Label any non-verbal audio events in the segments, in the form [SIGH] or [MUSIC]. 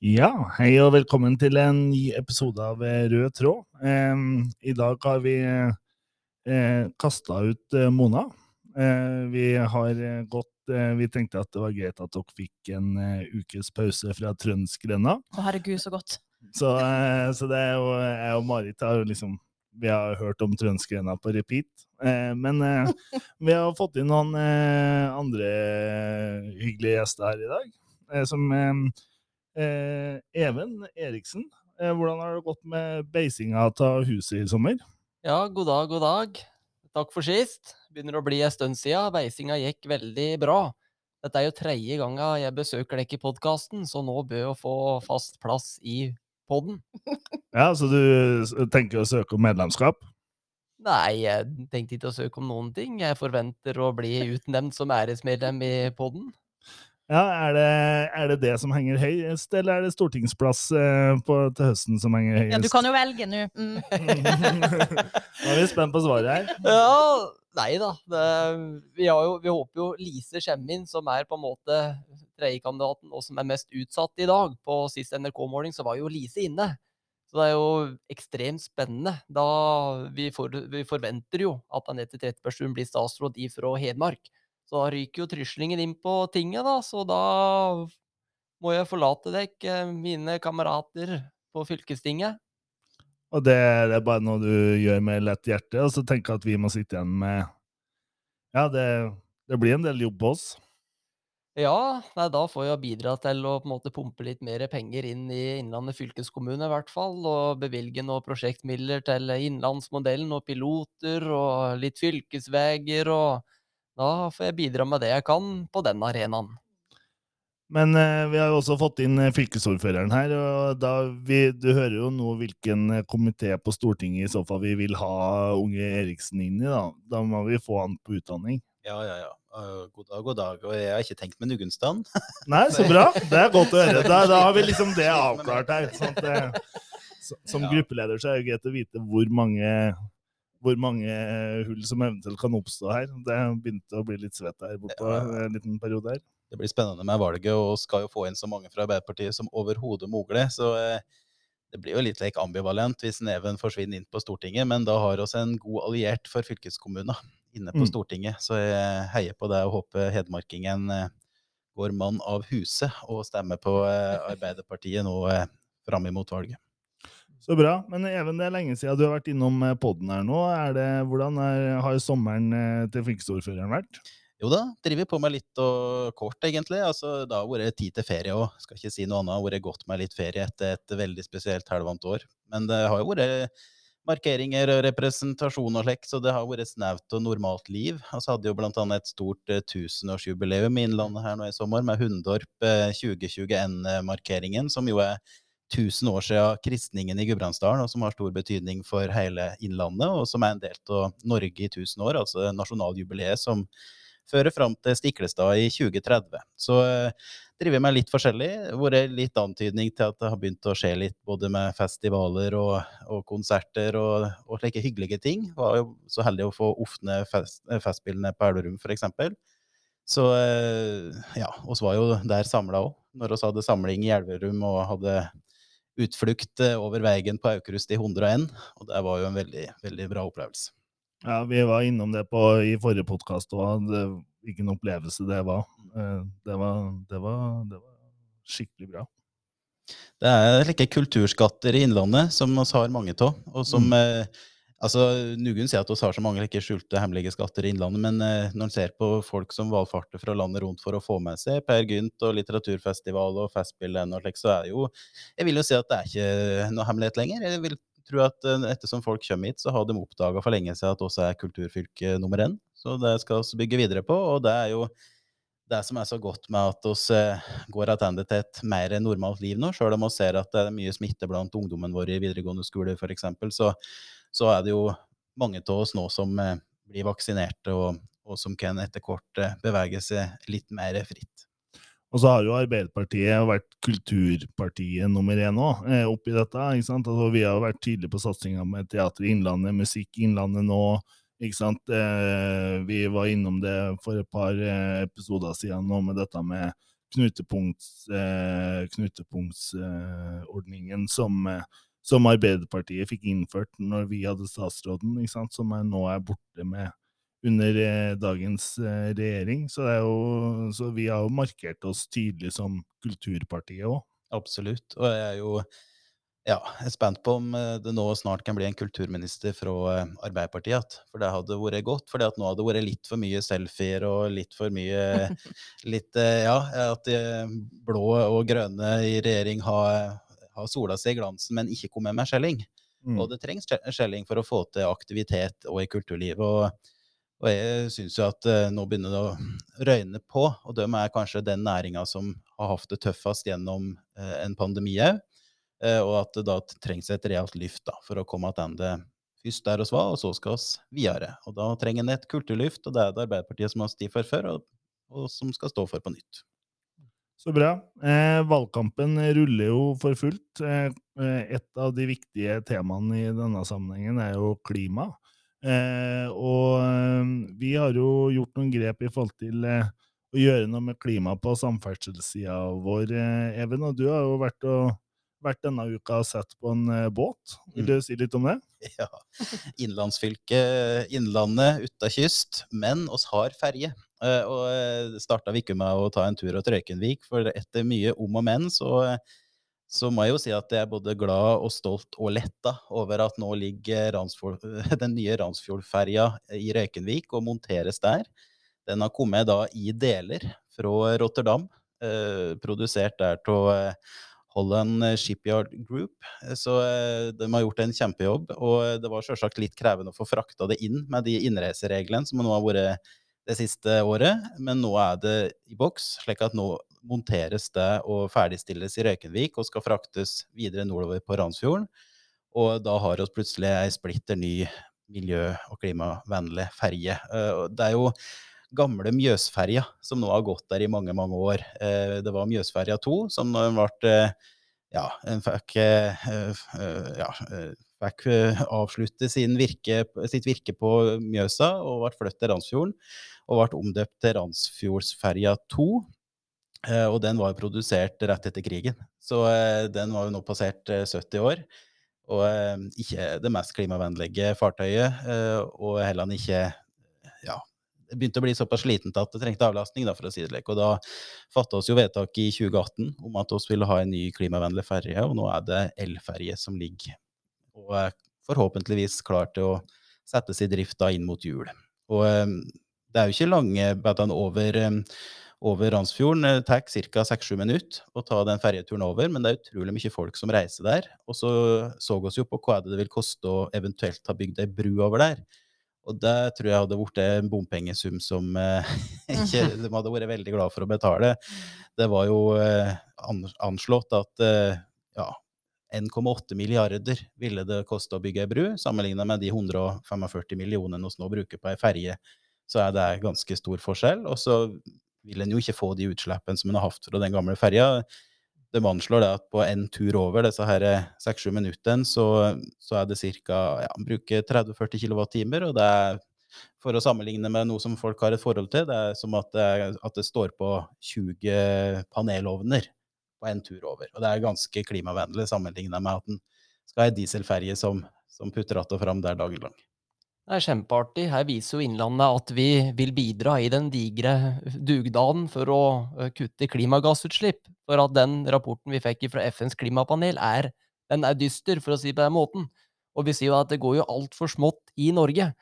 Ja, hei og velkommen til en ny episode av eh, Rød tråd. Eh, I dag har vi eh, kasta ut eh, Mona. Eh, vi har eh, gått eh, Vi tenkte at det var greit at dere fikk en ukes pause fra Trøndsgrenda. Å, herregud, så godt. Så, så det er jo jeg og Marit har jo liksom Vi har hørt om Trøndsgrenda på repeat. Eh, men eh, [LAUGHS] vi har fått inn noen eh, andre hyggelige gjester her i dag. Som Even Eriksen. Eh, hvordan har det gått med beisinga av huset i sommer? Ja, god dag, god dag. Takk for sist. Begynner å bli en stund siden. Beisinga gikk veldig bra. Dette er jo tredje ganga jeg besøker dere i podkasten, så nå bør jeg få fast plass i podden. [LAUGHS] Ja, Så du tenker å søke om medlemskap? Nei, jeg tenkte ikke å søke om noen ting. Jeg forventer å bli utnevnt som æresmedlem i podden. Ja, er det, er det det som henger høyest, eller er det stortingsplass eh, på, til høsten som henger høyest? Ja, du kan jo velge nå. Mm. [LAUGHS] Nå er vi spent på svaret her. Ja, nei da. Det, vi, har jo, vi håper jo Lise Skjemmin, som er på en måte tredjekandidaten, og som er mest utsatt i dag. På sist NRK-måling så var jo Lise inne. Så det er jo ekstremt spennende. Da vi, for, vi forventer jo at Anette Trettebergstuen blir statsråd ifra Hedmark. Så da ryker jo Tryslingen inn på tinget, da. Så da må jeg forlate dekk, mine kamerater på fylkestinget. Og det, det er bare noe du gjør med lett hjerte, og så tenker jeg at vi må sitte igjen med Ja, det, det blir en del jobb på oss. Ja, nei, da får jeg bidra til å på en måte pumpe litt mer penger inn i Innlandet fylkeskommune, i hvert fall. Og bevilge noen prosjektmidler til Innlandsmodellen og piloter og litt fylkesveier. Og da får jeg bidra med det jeg kan på den arenaen. Men eh, vi har jo også fått inn eh, fylkesordføreren her, og da vi, du hører jo nå hvilken eh, komité på Stortinget i så fall vi vil ha unge Eriksen inn i. Da Da må vi få han på utdanning. Ja, ja, ja. Uh, god dag, god dag. Og jeg har ikke tenkt med Nugunstad. [LAUGHS] Nei, så bra! Det er godt å høre. Da, da har vi liksom det avklart her. Sånn at [LAUGHS] eh, som gruppeleder så er det greit å vite hvor mange, hvor mange hull som eventuelt kan oppstå her. Det begynte å bli litt svett her borte Ja. en liten periode her. Det blir spennende med valget, og skal jo få inn så mange fra Arbeiderpartiet som overhodet mulig. Så eh, det blir jo litt like ambivalent hvis Neven forsvinner inn på Stortinget, men da har vi en god alliert for fylkeskommunen inne på Mm. Stortinget. Så jeg heier på deg og håper hedmarkingen eh, går mann av huset og stemmer på eh, [LAUGHS] Arbeiderpartiet nå eh, fram imot valget. Så bra. Men Even, det er lenge siden du har vært innom podden her nå. Er det, hvordan er, har sommeren eh, til fylkesordføreren vært? Jo da, driver på med litt og kort, egentlig. Altså, det har vært tid til ferie òg. Skal ikke si noe annet. Har vært godt med litt ferie etter et veldig spesielt halvannet år. Men det har jo vært markeringer og representasjon og slikt, så det har vært snaut og normalt liv. Og så hadde jo annet et stort eh, tusenårsjubileum i Innlandet her nå i sommer, med Hundorp eh, 2021-markeringen, som jo er 1000 år siden kristningen i Gudbrandsdalen, og som har stor betydning for hele Innlandet, og som er en del av Norge i 1000 år, altså nasjonaljubileet som fører fram til Stiklestad i 2030. Så eh, driver med litt forskjellig. Vært litt antydning til at det har begynt å skje litt både med festivaler og, og konserter og, og slike hyggelige ting. Var jo så heldig å få åpne fest, eh, Festspillene på Elverum, f.eks. Så eh, ja, oss var jo der samla òg, når vi hadde samling i Elverum og hadde utflukt eh, over veien på Aukrust i 101. Og det var jo en veldig, veldig bra opplevelse. Ja, vi var innom det på, i forrige podkast òg. Hvilken opplevelse det var. Eh, Det var, det var, det var skikkelig bra. Det er slike kulturskatter i Innlandet som vi har mange av. Og som Mm. Altså, Noen sier at vi har så mange ikke skjulte, hemmelige skatter i Innlandet, men eh, når en ser på folk som valfarter fra landet rundt for å få med seg Per Gynt og litteraturfestival og Festspillen og slikt, så er det jo Jeg vil jo si at det er ikke noe hemmelighet lenger. Jeg vil tro at eh, ettersom folk kommer hit, så har de oppdaga for lenge siden at oss er kulturfylke nummer én. Så det skal vi bygge videre på, og det er jo det som er så godt med at vi går tilbake til et mer normalt liv nå, sjøl om vi ser at det er mye smitte blant ungdommen vår i videregående skole f.eks., så, så er det jo mange av oss nå som eh, blir vaksinerte, og, og som kan etter hvert eh, bevege seg litt mer fritt. Og så har jo Arbeiderpartiet vært kulturpartiet nummer én òg, eh, oppi dette. ikke sant? Altså, vi har vært tydelige på satsinga med Teater Innlandet, Musikk Innlandet nå. Ikke sant? Eh, vi var innom det for et par eh, episoder siden nå med dette med knutepunkts, eh, knutepunktsordningen som, eh, som Arbeiderpartiet fikk innført når vi hadde statsråden, ikke sant? som er, nå er borte med under dagens regjering. Så, jo, så vi har jo markert oss tydelig som kulturpartiet òg. Absolutt. Og jeg er jo ja, jeg er spent på om eh, det nå snart kan bli en kulturminister fra eh, Arbeiderpartiet. For det hadde vært godt. For nå hadde det vært litt for mye selfier og litt for mye [LAUGHS] litt, eh, Ja, at de blå og grønne i regjering har, har sola seg i glansen, men ikke kommet med skjelling. Mm. Og det trengs skjelling for å få til aktivitet og i kulturlivet. Og, og jeg syns jo at nå begynner det å røyne på, og de er kanskje den næringa som har hatt det tøffest gjennom en pandemi òg. Og at det da trengs et realt lyft da, for å komme tilbake først der oss var, og så skal oss videre. Og da trenger en et kulturlyft, og det er det Arbeiderpartiet som har stått for før, og, og som skal stå for på nytt. Så bra. Eh, valgkampen ruller jo for fullt. Eh, eh, et av de viktige temaene i denne sammenhengen er jo klima. Eh, og eh, vi har jo gjort noen grep i forhold til eh, å gjøre noe med klima på samferdselssida vår, eh, Even. Og du har jo vært, og, vært denne uka og sett på en eh, båt. Vil du si litt om det? [LAUGHS] Ja. Innlandsfylket Innlandet uta kyst, men oss har ferje. Eh, Og eh, starta vi ikke med å ta en tur til Røykenvik, for etter mye om og men, så, så må jeg jo si at jeg er både glad og stolt og letta over at nå ligger Ransfjord, [LAUGHS] den nye Randsfjordferja i Røykenvik og monteres der. Den har kommet da i deler fra Rotterdam, eh, produsert der av Holland Shipyard Group. Eh, Så eh, de har gjort en kjempejobb, og det var selvsagt litt krevende å få frakta det inn med de innreisereglene som nå har vært det siste året, men nå er det i boks, slik at nå monteres det og ferdigstilles i Røykenvik og skal fraktes videre nordover på Ransfjorden. Og da har vi plutselig ei splitter ny miljø- og klimavennlig ferje. Eh, Det er jo gamle Mjøsferja som nå har gått der i mange, mange år. Eh, Det var Mjøsferja 2 som når ble eh, ja, fikk, eh, ja, fikk avslutte virke, sitt virke på Mjøsa og ble flyttet til Randsfjorden. Og ble omdøpt til Randsfjordsferja 2. eh, Og den var produsert rett etter krigen. Så den var jo nå passert eh, 70 år. Og ikke det mest klimavennlige fartøyet. Og heller ikke ja, begynte å bli såpass slitent at det trengte avlastning, da, for å si det. Og da fatta oss jo vedtak i 2018 om at vi ville ha en ny klimavennlig ferje, og nå er det elferje som ligger og er forhåpentligvis klar til å settes i drift da inn mot jul. Og eh, det er jo ikke lange bedene over, eh, over Randsfjorden. Det tar ca. 6-7 minutter å ta den ferjeturen over, men det er utrolig mye folk som reiser der. Og så så vi jo på hva det vil koste å eventuelt ha bygd ei bru over der. Og det tror jeg hadde blitt en bompengesum som eh, [LAUGHS] ikke, de hadde vært veldig glad for å betale. Det var jo eh, anslått at eh, ja, 1,8 milliarder ville det koste å bygge ei bru, sammenlignet med de 145 millionene vi nå bruker på ei ferje. Så er det ganske stor forskjell. Og så vil en jo ikke få de utslippene som en har hatt fra den gamle ferja. De anslår det at på en tur over disse her 6-7 minuttene, så, så er det ca. Ja, bruker 30-40 kWt. Og det er, for å sammenligne med noe som folk har et forhold til, det er som at det, at det står på 20 panelovner på en tur over. Og det er ganske klimavennlig sammenlignet med at en skal ha ei dieselferje som, som putter att og fram der dagen lang. Det er kjempeartig. Her viser jo Innlandet at vi vil bidra i den digre dugnaden for å eh, kutte klimagassutslipp. For at den rapporten vi fikk fra FNs klimapanel, er, er dyster, for å si på den måten. Og vi sier jo at det går jo altfor smått i Norge.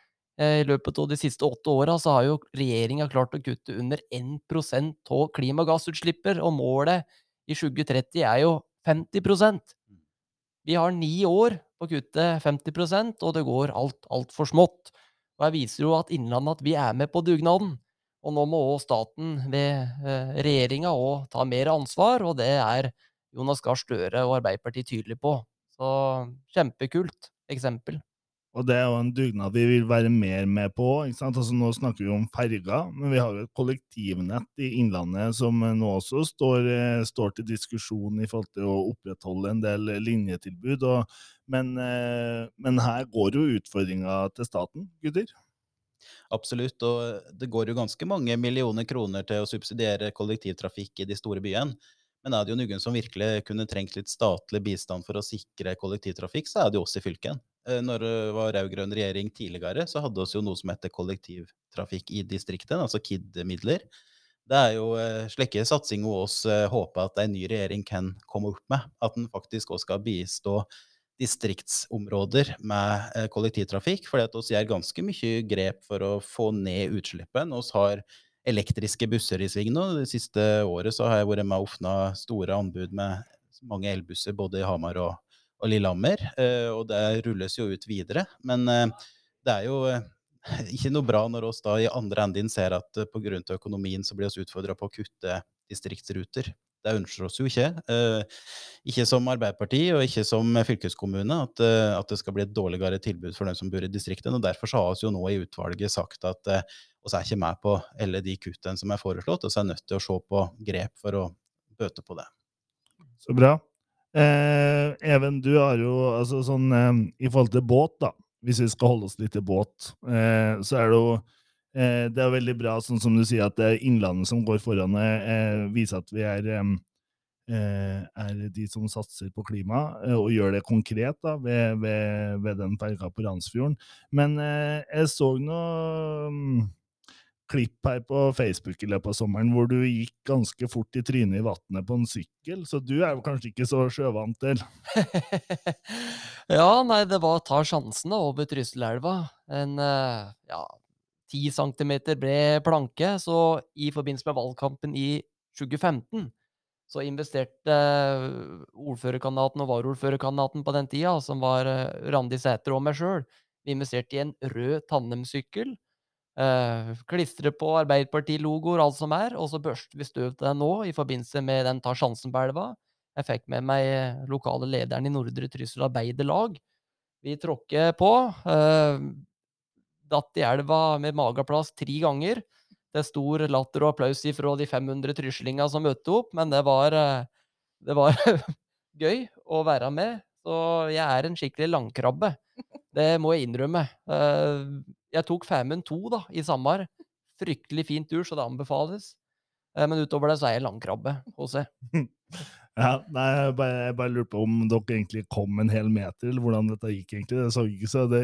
Eh, I løpet av de siste åtte åra så har jo regjeringa klart å kutte under 1% av klimagassutslippet, og målet i 2030 er jo 50% Vi har ni år på kuttet kutte 50% og det går alt altfor smått. Og Jeg viser jo at Innlandet at vi er med på dugnaden. Og nå må òg staten ved eh, regjeringa òg ta mer ansvar, og det er Jonas Gahr Støre og Arbeiderpartiet tydelig på. Så kjempekult eksempel. Og det er jo en dugnad vi vil være mer med på. ikke sant? Altså Nå snakker vi om ferger, men vi har jo et kollektivnett i Innlandet som nå også står, eh, står til diskusjon i forhold til å opprettholde en del linjetilbud. Og, men, eh, men her går jo utfordringa til staten, gutter. Absolutt, og det går jo ganske mange millioner kroner til å subsidiere kollektivtrafikk i de store byene. Men er det jo noen som virkelig kunne trengt litt statlig bistand for å sikre kollektivtrafikk, så er det jo oss i fylken. Eh, Når det var rød-grønn regjering tidligere, så hadde vi jo noe som heter kollektivtrafikk i distriktet, altså KID-midler. Det er jo eh, slike satsinger oss eh, håper at en ny regjering kan komme opp med. At den faktisk også skal bistå distriktsområder med kollektivtrafikk. fordi at vi gjør ganske mye grep for å få ned utslippen. Vi har elektriske busser i sving nå. Det siste året så har jeg vært med og åpna store anbud med mange elbusser både i Hamar og, og Lillehammer. eh, Og det rulles jo ut videre. Men eh, det er jo eh, [LAUGHS] ikke noe bra når oss da i andre enden ser at pga. økonomien så blir vi utfordra på å kutte distriktsruter. Det ønsker oss jo ikke. Ikke som Arbeiderparti og ikke som fylkeskommune at, det skal bli et dårligere tilbud for dem som bor i distriktene. og Derfor så har vi jo nå i utvalget sagt at vi er ikke med på alle de kuttene som er foreslått, og så er nødt til å se på grep for å bøte på det. Så bra. Eh, Even, du har jo altså sånn eh, I forhold til båt, da, hvis vi skal holde oss litt til båt, eh, så er det jo eh, Det er veldig bra, sånn som du sier, at det er Innlandet som går foran, eh, viser at vi er eh, eh, er de som satser på klima, eh, og gjør det konkret da, ved, ved, ved den ferga på Randsfjorden. Men eh, jeg så noe mm, klipp her på Facebook i løpet av sommeren hvor du gikk ganske fort i trynet i vannet på en sykkel, så du er jo kanskje ikke så sjøvant til? [LAUGHS] ja, nei, det var å ta sjansen da, over Trysilelva. En eh, ja, 10 centimeter bred planke. Så i forbindelse med valgkampen i 2015 så investerte eh, ordførerkandidaten og varaordførerkandidaten på den tida, som var eh, Randi Sæter og meg sjøl, vi investerte i en rød tandemsykkel. Uh, klistre på Arbeiderparti-logoer, alt som er, og så børster vi støv til den nå i forbindelse med den Ta sjansen på elva. Jeg fikk med meg eh, lokale lederen i Nordre Trysil Arbeiderlag. Vi tråkker på. Uh, datt i elva med mageplass tre ganger. Det er stor latter og applaus fra de 500 tryslinga som møtte opp, men det var, det var [LAUGHS] gøy å være med. Så jeg er en skikkelig langkrabbe. Det må jeg innrømme. Uh, jeg tok Femund 2 da, i Samar. Fryktelig fint ur, så det anbefales. Eh, Men utover det så er jeg langkrabbe jeg. [LAUGHS] Ja, nei, jeg bare, jeg bare lurte på om dere egentlig kom en hel meter, eller hvordan dette gikk egentlig. Det så ikke så Det,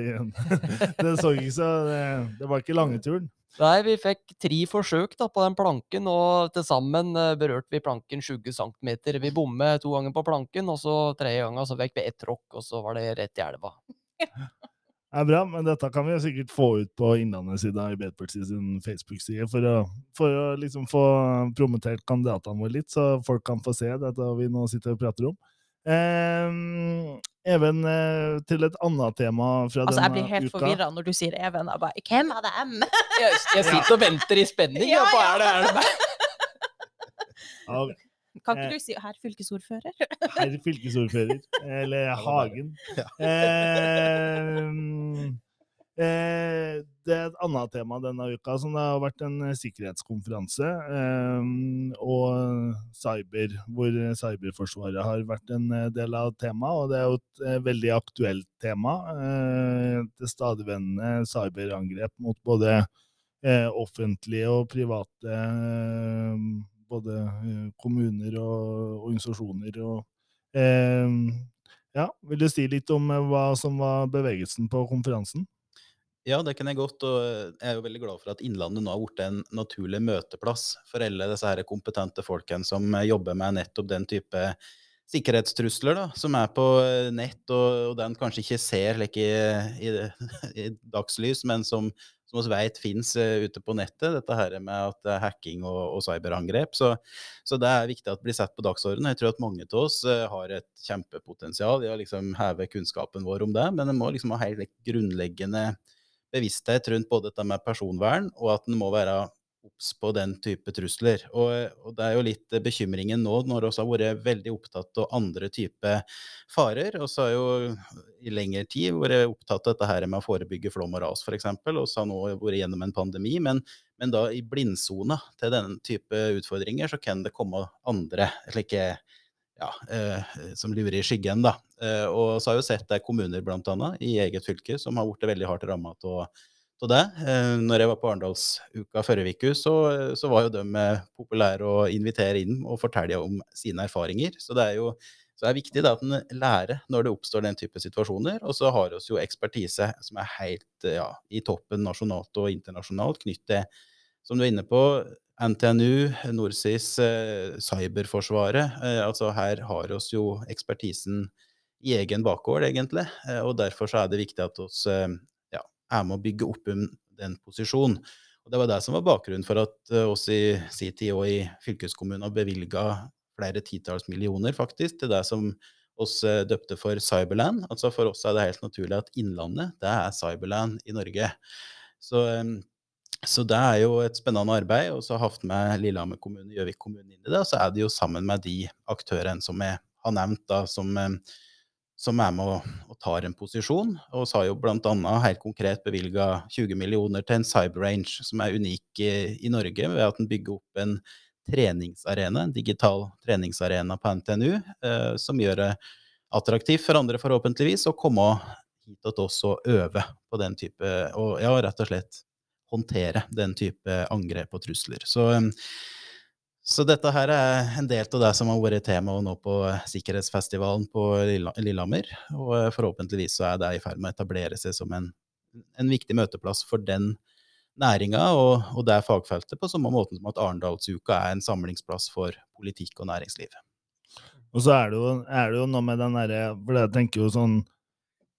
[LAUGHS] det så ikke så det, det var ikke lange turen. Nei, vi fikk tre forsøk da, på den planken, og til sammen eh, berørte vi planken 20 cm. Vi bommet to ganger på planken, og så tredje gangen så fikk vi ett tråkk, og så var det rett i elva. Er bra, men dette kan vi jo sikkert få ut på Innlandet-sida i Arbeiderpartiet sin Facebook-side, for å, for å liksom få promotert kandidatene våre litt, så folk kan få se dette vi nå sitter og prater om. Eh, Even, eh, til et annet tema fra Altså, jeg blir helt uka. forvirra når du sier Even. Jeg bare Hvem er dem? Jeg, [LAUGHS] jeg sitter og venter i spenning. Ja, Ja, hva ja. er det, er det meg? Av Kan Eh. ikke du si herr fylkesordfører? herr fylkesordfører, eller Hagen. Eh, eh, det er et annet tema denne uka, som det har vært en eh, sikkerhetskonferanse. Eh, og cyber, hvor cyberforsvaret har vært en del av temaet. Og det er jo et veldig aktuelt tema. Eh, det stadigvendende cyberangrep mot både eh, offentlige og private eh, både eh, kommuner og organisasjoner. Og, eh, ja, vil du si litt om eh, hva som var bevegelsen på konferansen? Ja, det kan jeg godt, og jeg er jo veldig glad for at Innlandet nå har blitt en naturlig møteplass for alle disse her kompetente folkene som jobber med nettopp den type sikkerhetstrusler da, som er på nett, og, og den kanskje ikke ser like, i, i, [LAUGHS] i dagslys, men som, som vi vet finnes eh, ute på nettet, dette her med at det er hacking og, og cyberangrep. Så, så det er viktig at det blir sett på dagsordenen. Jeg tror at mange av oss eh, har et kjempepotensial i å liksom heve kunnskapen vår om det, men en må liksom ha helt grunnleggende bevissthet rundt både dette med personvern, og at en må være obs på den type trusler. Og, og det er jo litt eh, bekymringen nå, når vi har vært veldig opptatt av andre typer farer. Og så har jo i lengre tid vært opptatt av dette her med å forebygge flom og ras, f.eks. Og så har nå vært gjennom en pandemi. Men, men da i blindsona til denne type utfordringer, så kan det komme andre slike ja, eh, som lurer i skyggen. da. Eh, og så har jo sett det er kommuner annet, i eget fylke som har blitt veldig hardt ramma av av det. Eh, når jeg var på Arendalsuka forrige uke, så, så var jo de eh, populære å invitere inn og fortelle om sine erfaringer. Så det er jo så det er viktig da, at en lærer når det oppstår den type situasjoner. Og så har vi jo ekspertise som er helt ja, i toppen nasjonalt og internasjonalt knyttet til, som du er inne på, NTNU, NorSIS, eh, Cyberforsvaret. Altså her har vi jo ekspertisen i egen bakgård, egentlig. Og derfor så er det viktig at ja, er med å bygge opp den posisjonen. Og Det var det som var bakgrunnen for at eh, oss i sin tid og i fylkeskommunen bevilga flere titalls millioner faktisk til det som oss eh, døpte for Cyberland. Altså For oss er det helt naturlig at Innlandet det er Cyberland i Norge. Så, eh, så det er jo et spennende arbeid. Og så har hatt med Lillehammer kommune, og Gjøvik kommune inn i det. Og så er det jo sammen med de aktørene som jeg har nevnt, da, som, som er med og, og tar en posisjon. Og så har jo bl.a. helt konkret bevilga 20 millioner til en cyberrange, som er unik i, i Norge, ved at den bygger opp en treningsarena, en digital treningsarena på NTNU, eh, som gjør det attraktivt for andre, forhåpentligvis, å komme hit til også øve på den type Og ja, rett og slett håndtere den type angrep og trusler. Så, eh, så dette her er en del av det som har vært tema nå på sikkerhetsfestivalen på Lillehammer. Og eh, forhåpentligvis så er det i ferd med å etablere seg som en, en viktig møteplass for den næringa og, og det fagfeltet, på samme måte som at Arendalsuka er en samlingsplass for politikk og næringsliv. Og så er det jo, er det jo noe med den derre For jeg tenker jo sånn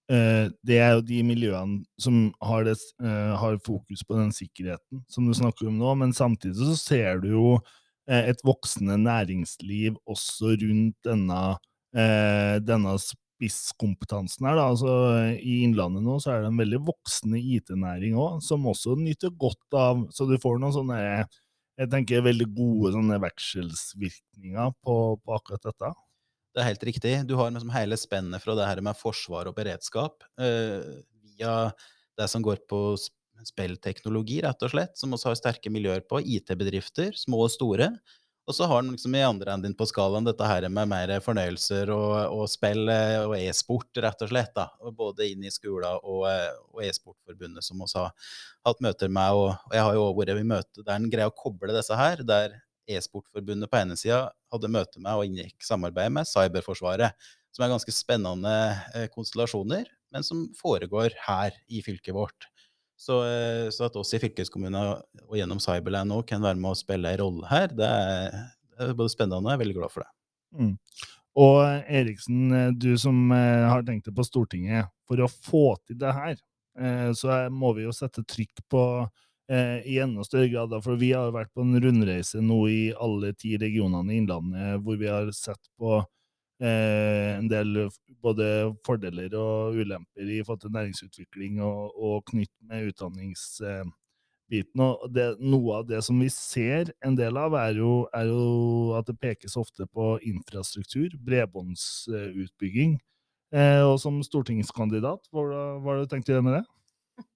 eh, Det er jo de miljøene som har, det, eh, har, fokus på den sikkerheten som du snakker om nå, men samtidig så ser du jo eh, et voksende næringsliv også rundt denne, eh, denne spisskompetansen her. Da. Altså, I Innlandet nå så er det en veldig voksende IT-næring òg, som også nyter godt av Så du får noen sånne jeg tenker veldig gode sånne vekselsvirkninger på, på akkurat dette. Det er helt riktig. Du har liksom hele spennet fra det her med forsvar og beredskap eh, via det som går på spillteknologi, rett og slett, som også har sterke miljøer på. IT-bedrifter, små og store. Og så har den liksom i andre enden på skalaen dette her med mer fornøyelser og, og spill eh, og e-sport, rett og slett. da, Både inn i skolen og, eh, og e-sportforbundet, som også har hatt møter med. Og, og jeg har jo også vært i møte der en greier å koble disse her. Der e-sportforbundet på ene sida hadde møte med og inngikk samarbeid med Cyberforsvaret. Som er ganske spennende eh, konstellasjoner, men som foregår her i fylket vårt. Så, eh, så, at oss i fylkeskommunen og gjennom Cyberland nå kan være med å spille en rolle her, det er, det er både spennende og jeg er veldig glad for det. Mm. Og Eriksen, eh, du som eh, har tenkt deg på Stortinget, for å få til det her, så må vi jo sette trykk på i enda større grad. For vi har vært på en rundreise nå i alle ti regionene i Innlandet, hvor vi har sett på eh, en del både fordeler og ulemper i forhold til næringsutvikling og, og knytt med utdanningsbiten. og det, Noe av det som vi ser en del av, er jo, er jo at det pekes ofte på infrastruktur, bredbåndsutbygging. Eh, og som stortingskandidat, hva har du tenkt å gjøre med det?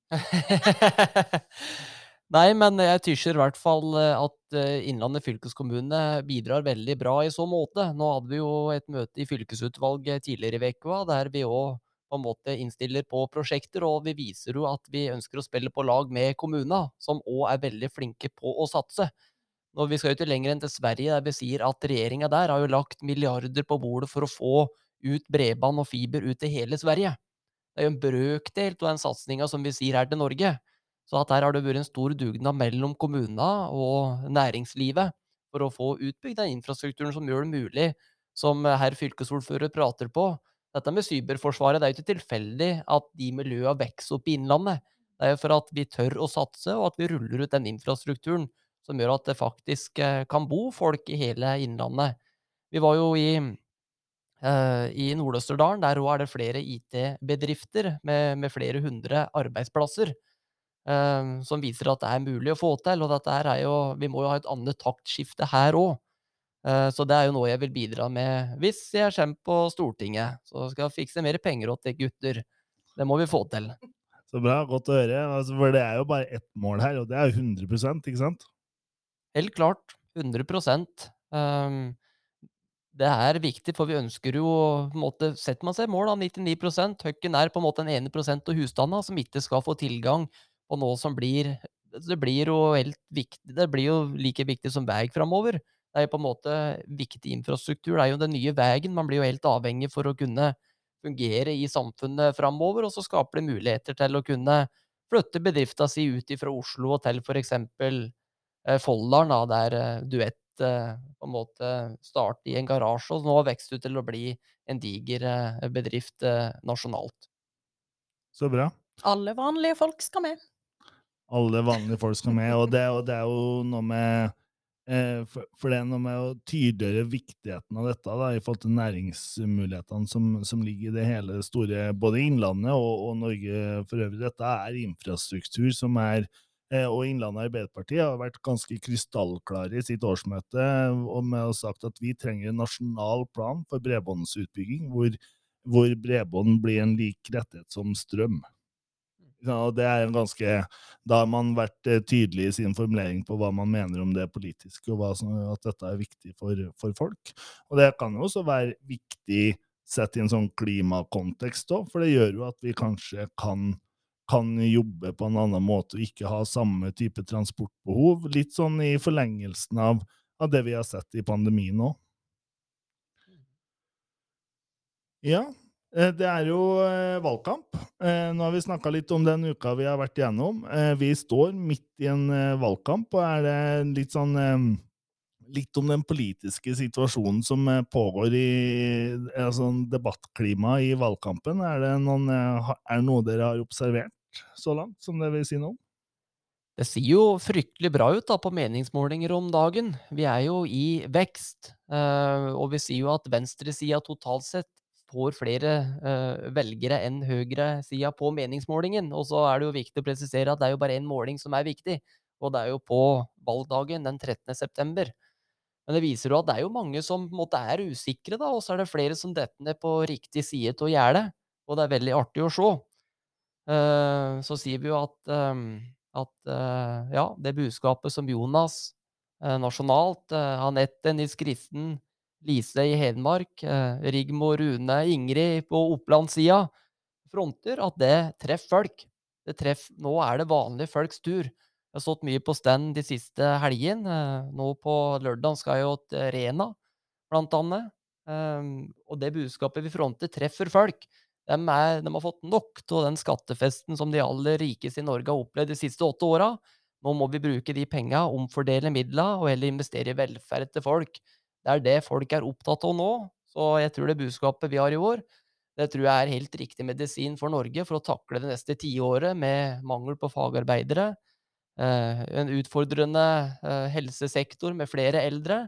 [LAUGHS] Nei, men jeg tysjer i hvert fall eh, at eh, Innlandet fylkeskommune bidrar veldig bra i så måte. Nå hadde vi jo et møte i fylkesutvalget tidligere i uka der vi òg på en måte innstiller på prosjekter, og vi viser jo at vi ønsker å spille på lag med kommunene, som òg er veldig flinke på å satse. Når vi skal jo ikke lenger enn til Sverige, der vi sier at regjeringa der har jo lagt milliarder på bordet for å få ut bredbånd og fiber ut til hele Sverige. Det er jo en brøkdel av den satsinga som vi sier her til Norge. Så at her har det vært en stor dugnad mellom kommunene og næringslivet for å få utbygd den infrastrukturen som gjør det mulig, som herr fylkesordfører prater på. Dette med cyberforsvaret, det er jo ikke tilfeldig at de miljøene vokser opp i Innlandet. Det er jo for at vi tør å satse, og at vi ruller ut den infrastrukturen som gjør at det faktisk eh, kan bo folk i hele Innlandet. Vi var jo i, uh, i Nord-Østerdalen, der òg er det flere IT-bedrifter med, med flere hundre arbeidsplasser. Ehm, som viser at det er mulig å få til. Og dette er jo Vi må jo ha et annet taktskifte her òg. Eh, så det er jo noe jeg vil bidra med hvis jeg kommer på Stortinget. Så skal jeg fikse mer penger til gutter. Det må vi få til. Så bra. Godt å høre. Altså, for det er jo bare ett mål her, og det er jo 100 ikke sant? Helt klart. 100 um, Det er viktig, for vi ønsker jo på en måte, Setter man seg mål av 99% Høkken er på en måte den ene prosent av husstandene som ikke skal få tilgang på noe som blir Det blir jo helt viktig Det blir jo like viktig som vei framover. Det er jo på en måte viktig infrastruktur. Det er jo den nye veien. Man blir jo helt avhengig for å kunne fungere i samfunnet framover, og så skaper det muligheter til å kunne flytte bedrifta si ut fra Oslo og til f.eks. Eh, Folldalen, der eh, Duett eh, på en måte startet i en garasje, og nå har vokst ut til å bli en diger bedrift nasjonalt. Så bra. Alle vanlige folk skal med. Alle vanlige folk skal med, og det, og det er jo noe med eh, for, det er noe med å tydeliggjøre viktigheten av dette da, i forhold til næringsmulighetene som, som ligger i det hele store, både Innlandet og, og Norge for øvrig. Dette er infrastruktur som er eh, og Innlandet Arbeiderparti har vært ganske krystallklare i sitt årsmøte og med å sagt at vi trenger en nasjonal plan for bredbåndsutbygging, hvor, hvor bredbånd blir en lik rettighet som strøm. Og det er en ganske, Da har man vært eh, tydelig i sin formulering på hva man mener om det politiske, og som, at dette er viktig for, for folk. Og det kan jo også være viktig sett i en sånn klimakontekst òg, for det gjør jo at vi kanskje kan, kan jobbe på en annen måte og ikke ha samme type transportbehov. Litt sånn i forlengelsen av, av det vi har sett i pandemien òg. Ja, det er jo eh, valgkamp. Eh, Nå har vi snakka litt om den uka vi har vært igjennom. Eh, Vi står midt i en eh, valgkamp, og er det litt sånn eh, Litt om den politiske situasjonen som eh, pågår i altså, debattklimaet i valgkampen. Er det, noen, eh, er det noe dere har observert så langt, som dere vil si noe om? Det ser jo fryktelig bra ut da på meningsmålinger om dagen. Vi er jo i vekst, eh, og vi sier jo at venstresida totalt sett får flere uh, velgere enn høyresida på meningsmålingen. Og så er det jo viktig å presisere at det er jo bare én måling som er viktig, og det er jo på valgdagen den 13. september. Men det viser jo at det er jo mange som på en måte er usikre, da, og så er det flere som detter ned på riktig side av gjerdet. Og det er veldig artig å se. Uh, så sier vi jo at, um, at uh, ja, det budskapet som Jonas nasjonalt, Anette Nils Kristen, Lise i Hedmark, eh, Rigmor Rune, Ingrid på Oppland-sida fronter, at det treffer folk. Det treffer, nå er det vanlige folks tur. Jeg har stått mye på stand de siste helgene. eh, Nå på lørdag skal jeg jo til Rena, blant annet. Ehm, og det budskapet vi fronter, treffer folk. De, er, de har fått nok av den skattefesten som de aller rikeste i Norge har opplevd de siste åtte åra. Nå må vi bruke de penga, omfordele midla, og heller investere i velferd til folk. Det er det folk er opptatt av nå. Så jeg tror det budskapet vi har i år, det tror jeg er helt riktig medisin for Norge for å takle det neste tiåret med mangel på fagarbeidere, eh, en utfordrende eh, helsesektor med flere eldre,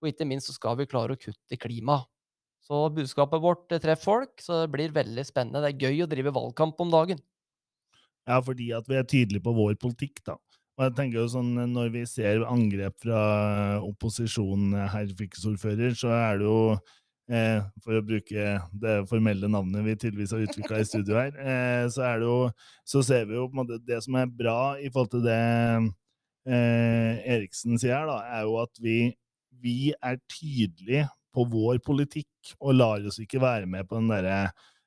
og ikke minst så skal vi klare å kutte klima. Så budskapet vårt treffer folk, så det blir veldig spennende. Det er gøy å drive valgkamp om dagen. Ja, fordi at vi er tydelige på vår politikk, da. Og jeg tenker jo sånn, Når vi ser angrep fra opposisjonen, herr fylkesordfører, så er det jo eh, For å bruke det formelle navnet vi tydeligvis har utvikla i studio her, eh, så jo Så ser vi jo på en måte Det som er bra i forhold til det eh, Eriksen sier her, da, er jo at vi, vi er tydelige på vår politikk og lar oss ikke være med på den derre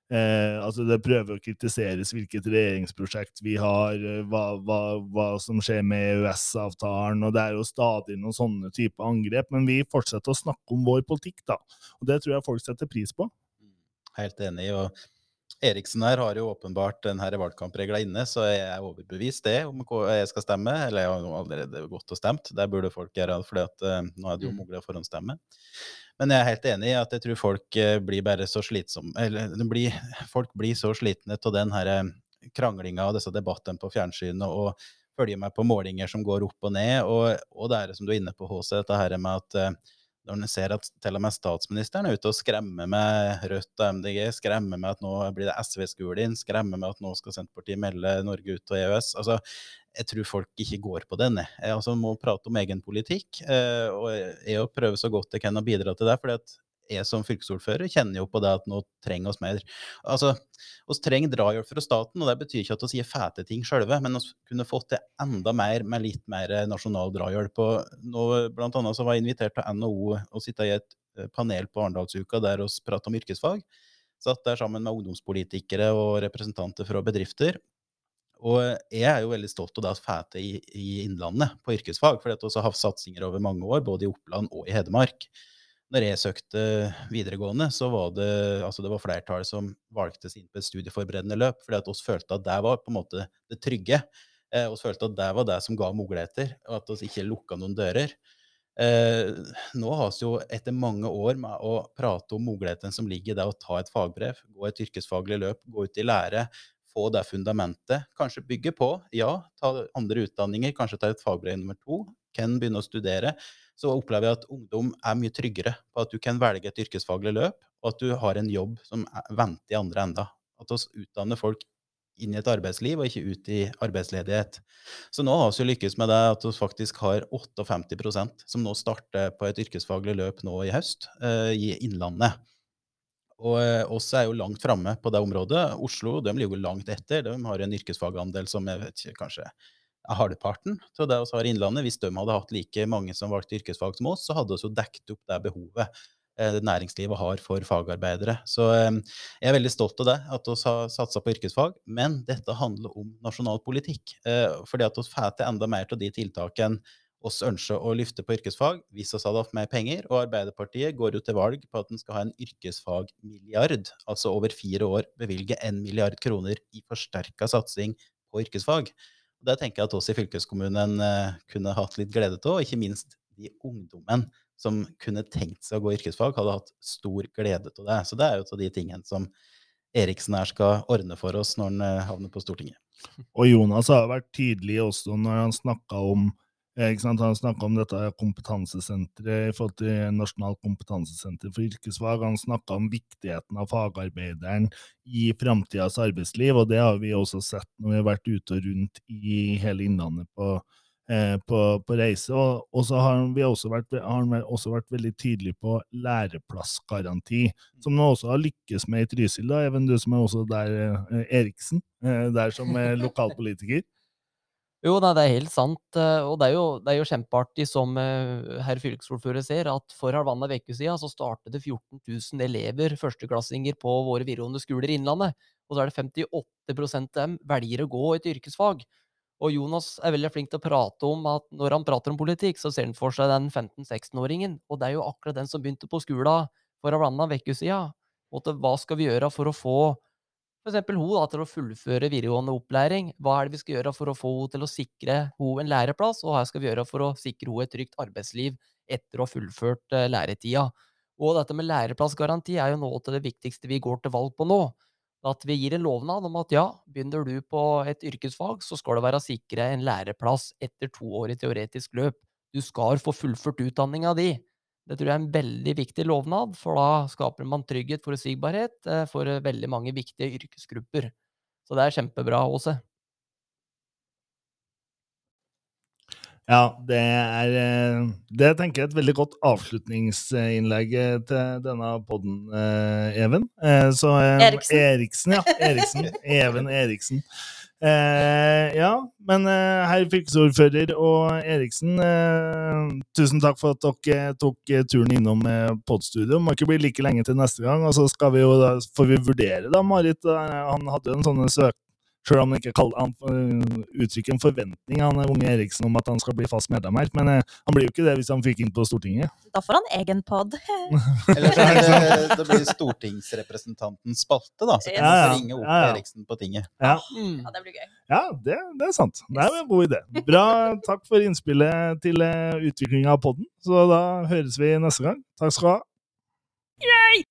Eh, altså Det prøver å kritiseres hvilket regjeringsprosjekt vi har, eh, hva, hva, hva som skjer med EØS-avtalen, og det er jo stadig noen sånne type angrep. Men vi fortsetter å snakke om vår politikk, da. Og det tror jeg folk setter pris på. Helt enig. og Eriksen her har jo åpenbart denne valgkampregla inne, så jeg er overbevist det om hva jeg skal stemme. Eller jeg har jo allerede gått og stemt, det burde folk gjøre, for uh, nå er det jo Mm. mulig å forhåndsstemme. Men jeg er helt enig i at jeg tror folk eh, blir bare så slitsomme Eller blir, folk blir så slitne av den her eh, kranglinga og disse debattene på fjernsynet og følger med på målinger som går opp og ned. Og, og det er det som du er inne på, HC, dette her med at eh, når en ser at til og med statsministeren er ute og skremmer med Rødt og MDG, skremmer med at nå blir det SV-skole inn, skremmer med at nå skal Senterpartiet melde Norge ut av EØS. altså jeg tror folk ikke går på den. jeg. Altså, må prate om egen politikk, eh, og jeg prøver prøve så godt jeg kan å bidra til det. fordi jeg som fylkesordfører kjenner jo på det at nå trenger oss mer. Altså, oss trenger drahjelp fra staten, og det betyr ikke at vi sier fæte ting sjølve, men vi kunne fått til enda mer med litt mer nasjonal drahjelp. Og nå, blant annet så var jeg invitert til NHO og sitte i et eh, panel på Arendalsuka der vi prata om yrkesfag. Satt der sammen med ungdomspolitikere og representanter fra bedrifter. Og jeg er jo veldig stolt av det at Fæte i, i Innlandet på yrkesfag, for vi har hatt satsinger over mange år, både i Oppland og i Hedmark. Når jeg søkte videregående, så var det, altså det var flertall som valgte seg inn på et studieforberedende løp, fordi at oss følte at det var på en måte det trygge. Eh, oss følte at det var det som ga muligheter, og at vi ikke lukka noen dører. Eh, nå har vi jo etter mange år med å prate om muligheten som ligger i det å ta et fagbrev, gå et yrkesfaglig løp, gå ut i lære, få det fundamentet. Kanskje bygge på, ja, ta andre utdanninger, kanskje ta et fagbrev nummer to. Kan begynne å studere. Så opplever jeg at ungdom er mye tryggere på at du kan velge et yrkesfaglig løp, og at du har en jobb som er- venter i andre enda. At vi utdanner folk inn i et arbeidsliv, og ikke ut i arbeidsledighet. Så nå har vi lykkes med det at vi faktisk har 58% som nå starter på et yrkesfaglig løp nå i høst, eh, i Innlandet. Og eh, oss er jo langt framme på det området. Oslo de ligger jo langt etter. De har en yrkesfagandel som jeg vet ikke, kanskje halvparten av det vi har i Innlandet. Hvis de hadde hatt like mange som valgte yrkesfag som oss, så hadde vi jo dekket opp det behovet eh, næringslivet har for fagarbeidere. Så eh, jeg er veldig stolt av det, at vi har satsa på yrkesfag. Men dette handler om nasjonal politikk. Eh, fordi at vi får til enda mer av de tiltakene oss ønsker å løfte på yrkesfag hvis vi hadde hatt mer penger. Og Arbeiderpartiet går jo til valg på at en skal ha en yrkesfagmilliard. Altså over fire år bevilge en milliard kroner i forsterka satsing på yrkesfag. Det tenker jeg at oss i fylkeskommunen eh, kunne hatt litt glede av, og ikke minst de ungdommen som kunne tenkt seg å gå yrkesfag, hadde hatt stor glede av det. Så det er jo av de tingene som Eriksen her skal ordne for oss når han eh, havner på Stortinget. Og Jonas har vært tydelig også når han snakka om? Han snakka om dette kompetansesenteret i forhold til Nasjonalt kompetansesenter for yrkesfag. Han snakka om viktigheten av fagarbeideren i framtidas arbeidsliv, og det har vi også sett når vi har vært ute og rundt i hele Innlandet på, eh, på, på reise. Og, og så har han- vi også også vært veldig tydelig på læreplassgaranti, som han også har lykkes med i Trysil. da, Even, du som er også der, eh, Eriksen, eh, der som er [LAUGHS] lokalpolitiker. Jo, nei, det er helt sant. eh, Og det er jo, det er jo kjempeartig, som eh, herr fylkesordfører ser, at for halvannen uke siden så startet det 14 000 elever, førsteklassinger, på våre videregående skoler i Innlandet. Og så er det 58 av dem velger å gå et yrkesfag. Og Jonas er veldig flink til å prate om at når han prater om politikk, så ser han for seg den 15-16-åringen. Og det er jo akkurat den som begynte på skolen for halvannen uke siden. Og hva skal vi gjøre for å få eksempel hun til å fullføre videregående opplæring. Hva er det vi skal gjøre for å få henne til å sikre henne en læreplass, og hva skal vi gjøre for å sikre henne et trygt arbeidsliv etter å ha fullført eh, læretida? Og dette med læreplassgaranti er jo noe av det viktigste vi går til valg på nå. At vi gir en lovnad om at ja, begynner du på et yrkesfag, så skal det være sikre en læreplass etter to år i teoretisk løp. Du skal få fullført utdanninga di. Det tror jeg er en veldig viktig lovnad, for da skaper man trygghet, forutsigbarhet eh, for eh, veldig mange viktige yrkesgrupper. Så det er kjempebra, Åse. Ja, det er eh, Det tenker jeg er et veldig godt avslutningsinnlegg til denne podden, eh, Even. Eh, Så Eriksen. Eriksen, ja. Eriksen. [LAUGHS] Even Eriksen. Eh, ja, men eh, herr fylkesordfører og Eriksen, eh, tusen takk for at dere tok eh, turen innom eh, podstudio. Må ikke bli like lenge til neste gang. Og så skal vi jo da, får vi vurdere, da, Marit. eh, Han hadde jo en sånn søk Selv om han ikke kaller, han øh, uttrykker en forventning han unge Eriksen om at han skal bli fast medlem her. Men øh, han blir jo ikke det hvis han fikk inn på Stortinget. Da får han egen pod. [LAUGHS] Eller så er det, det blir stortingsrepresentantens spalte, da. Så kan Ja, ja. ringe opp Ja, ja. Eriksen på tinget. Ja, Mm. Ja, det blir gøy. ja det, det er sant. Det er en god idé. Bra. Takk for innspillet til utviklinga av podden. Så da høres vi neste gang. Takk skal du ha.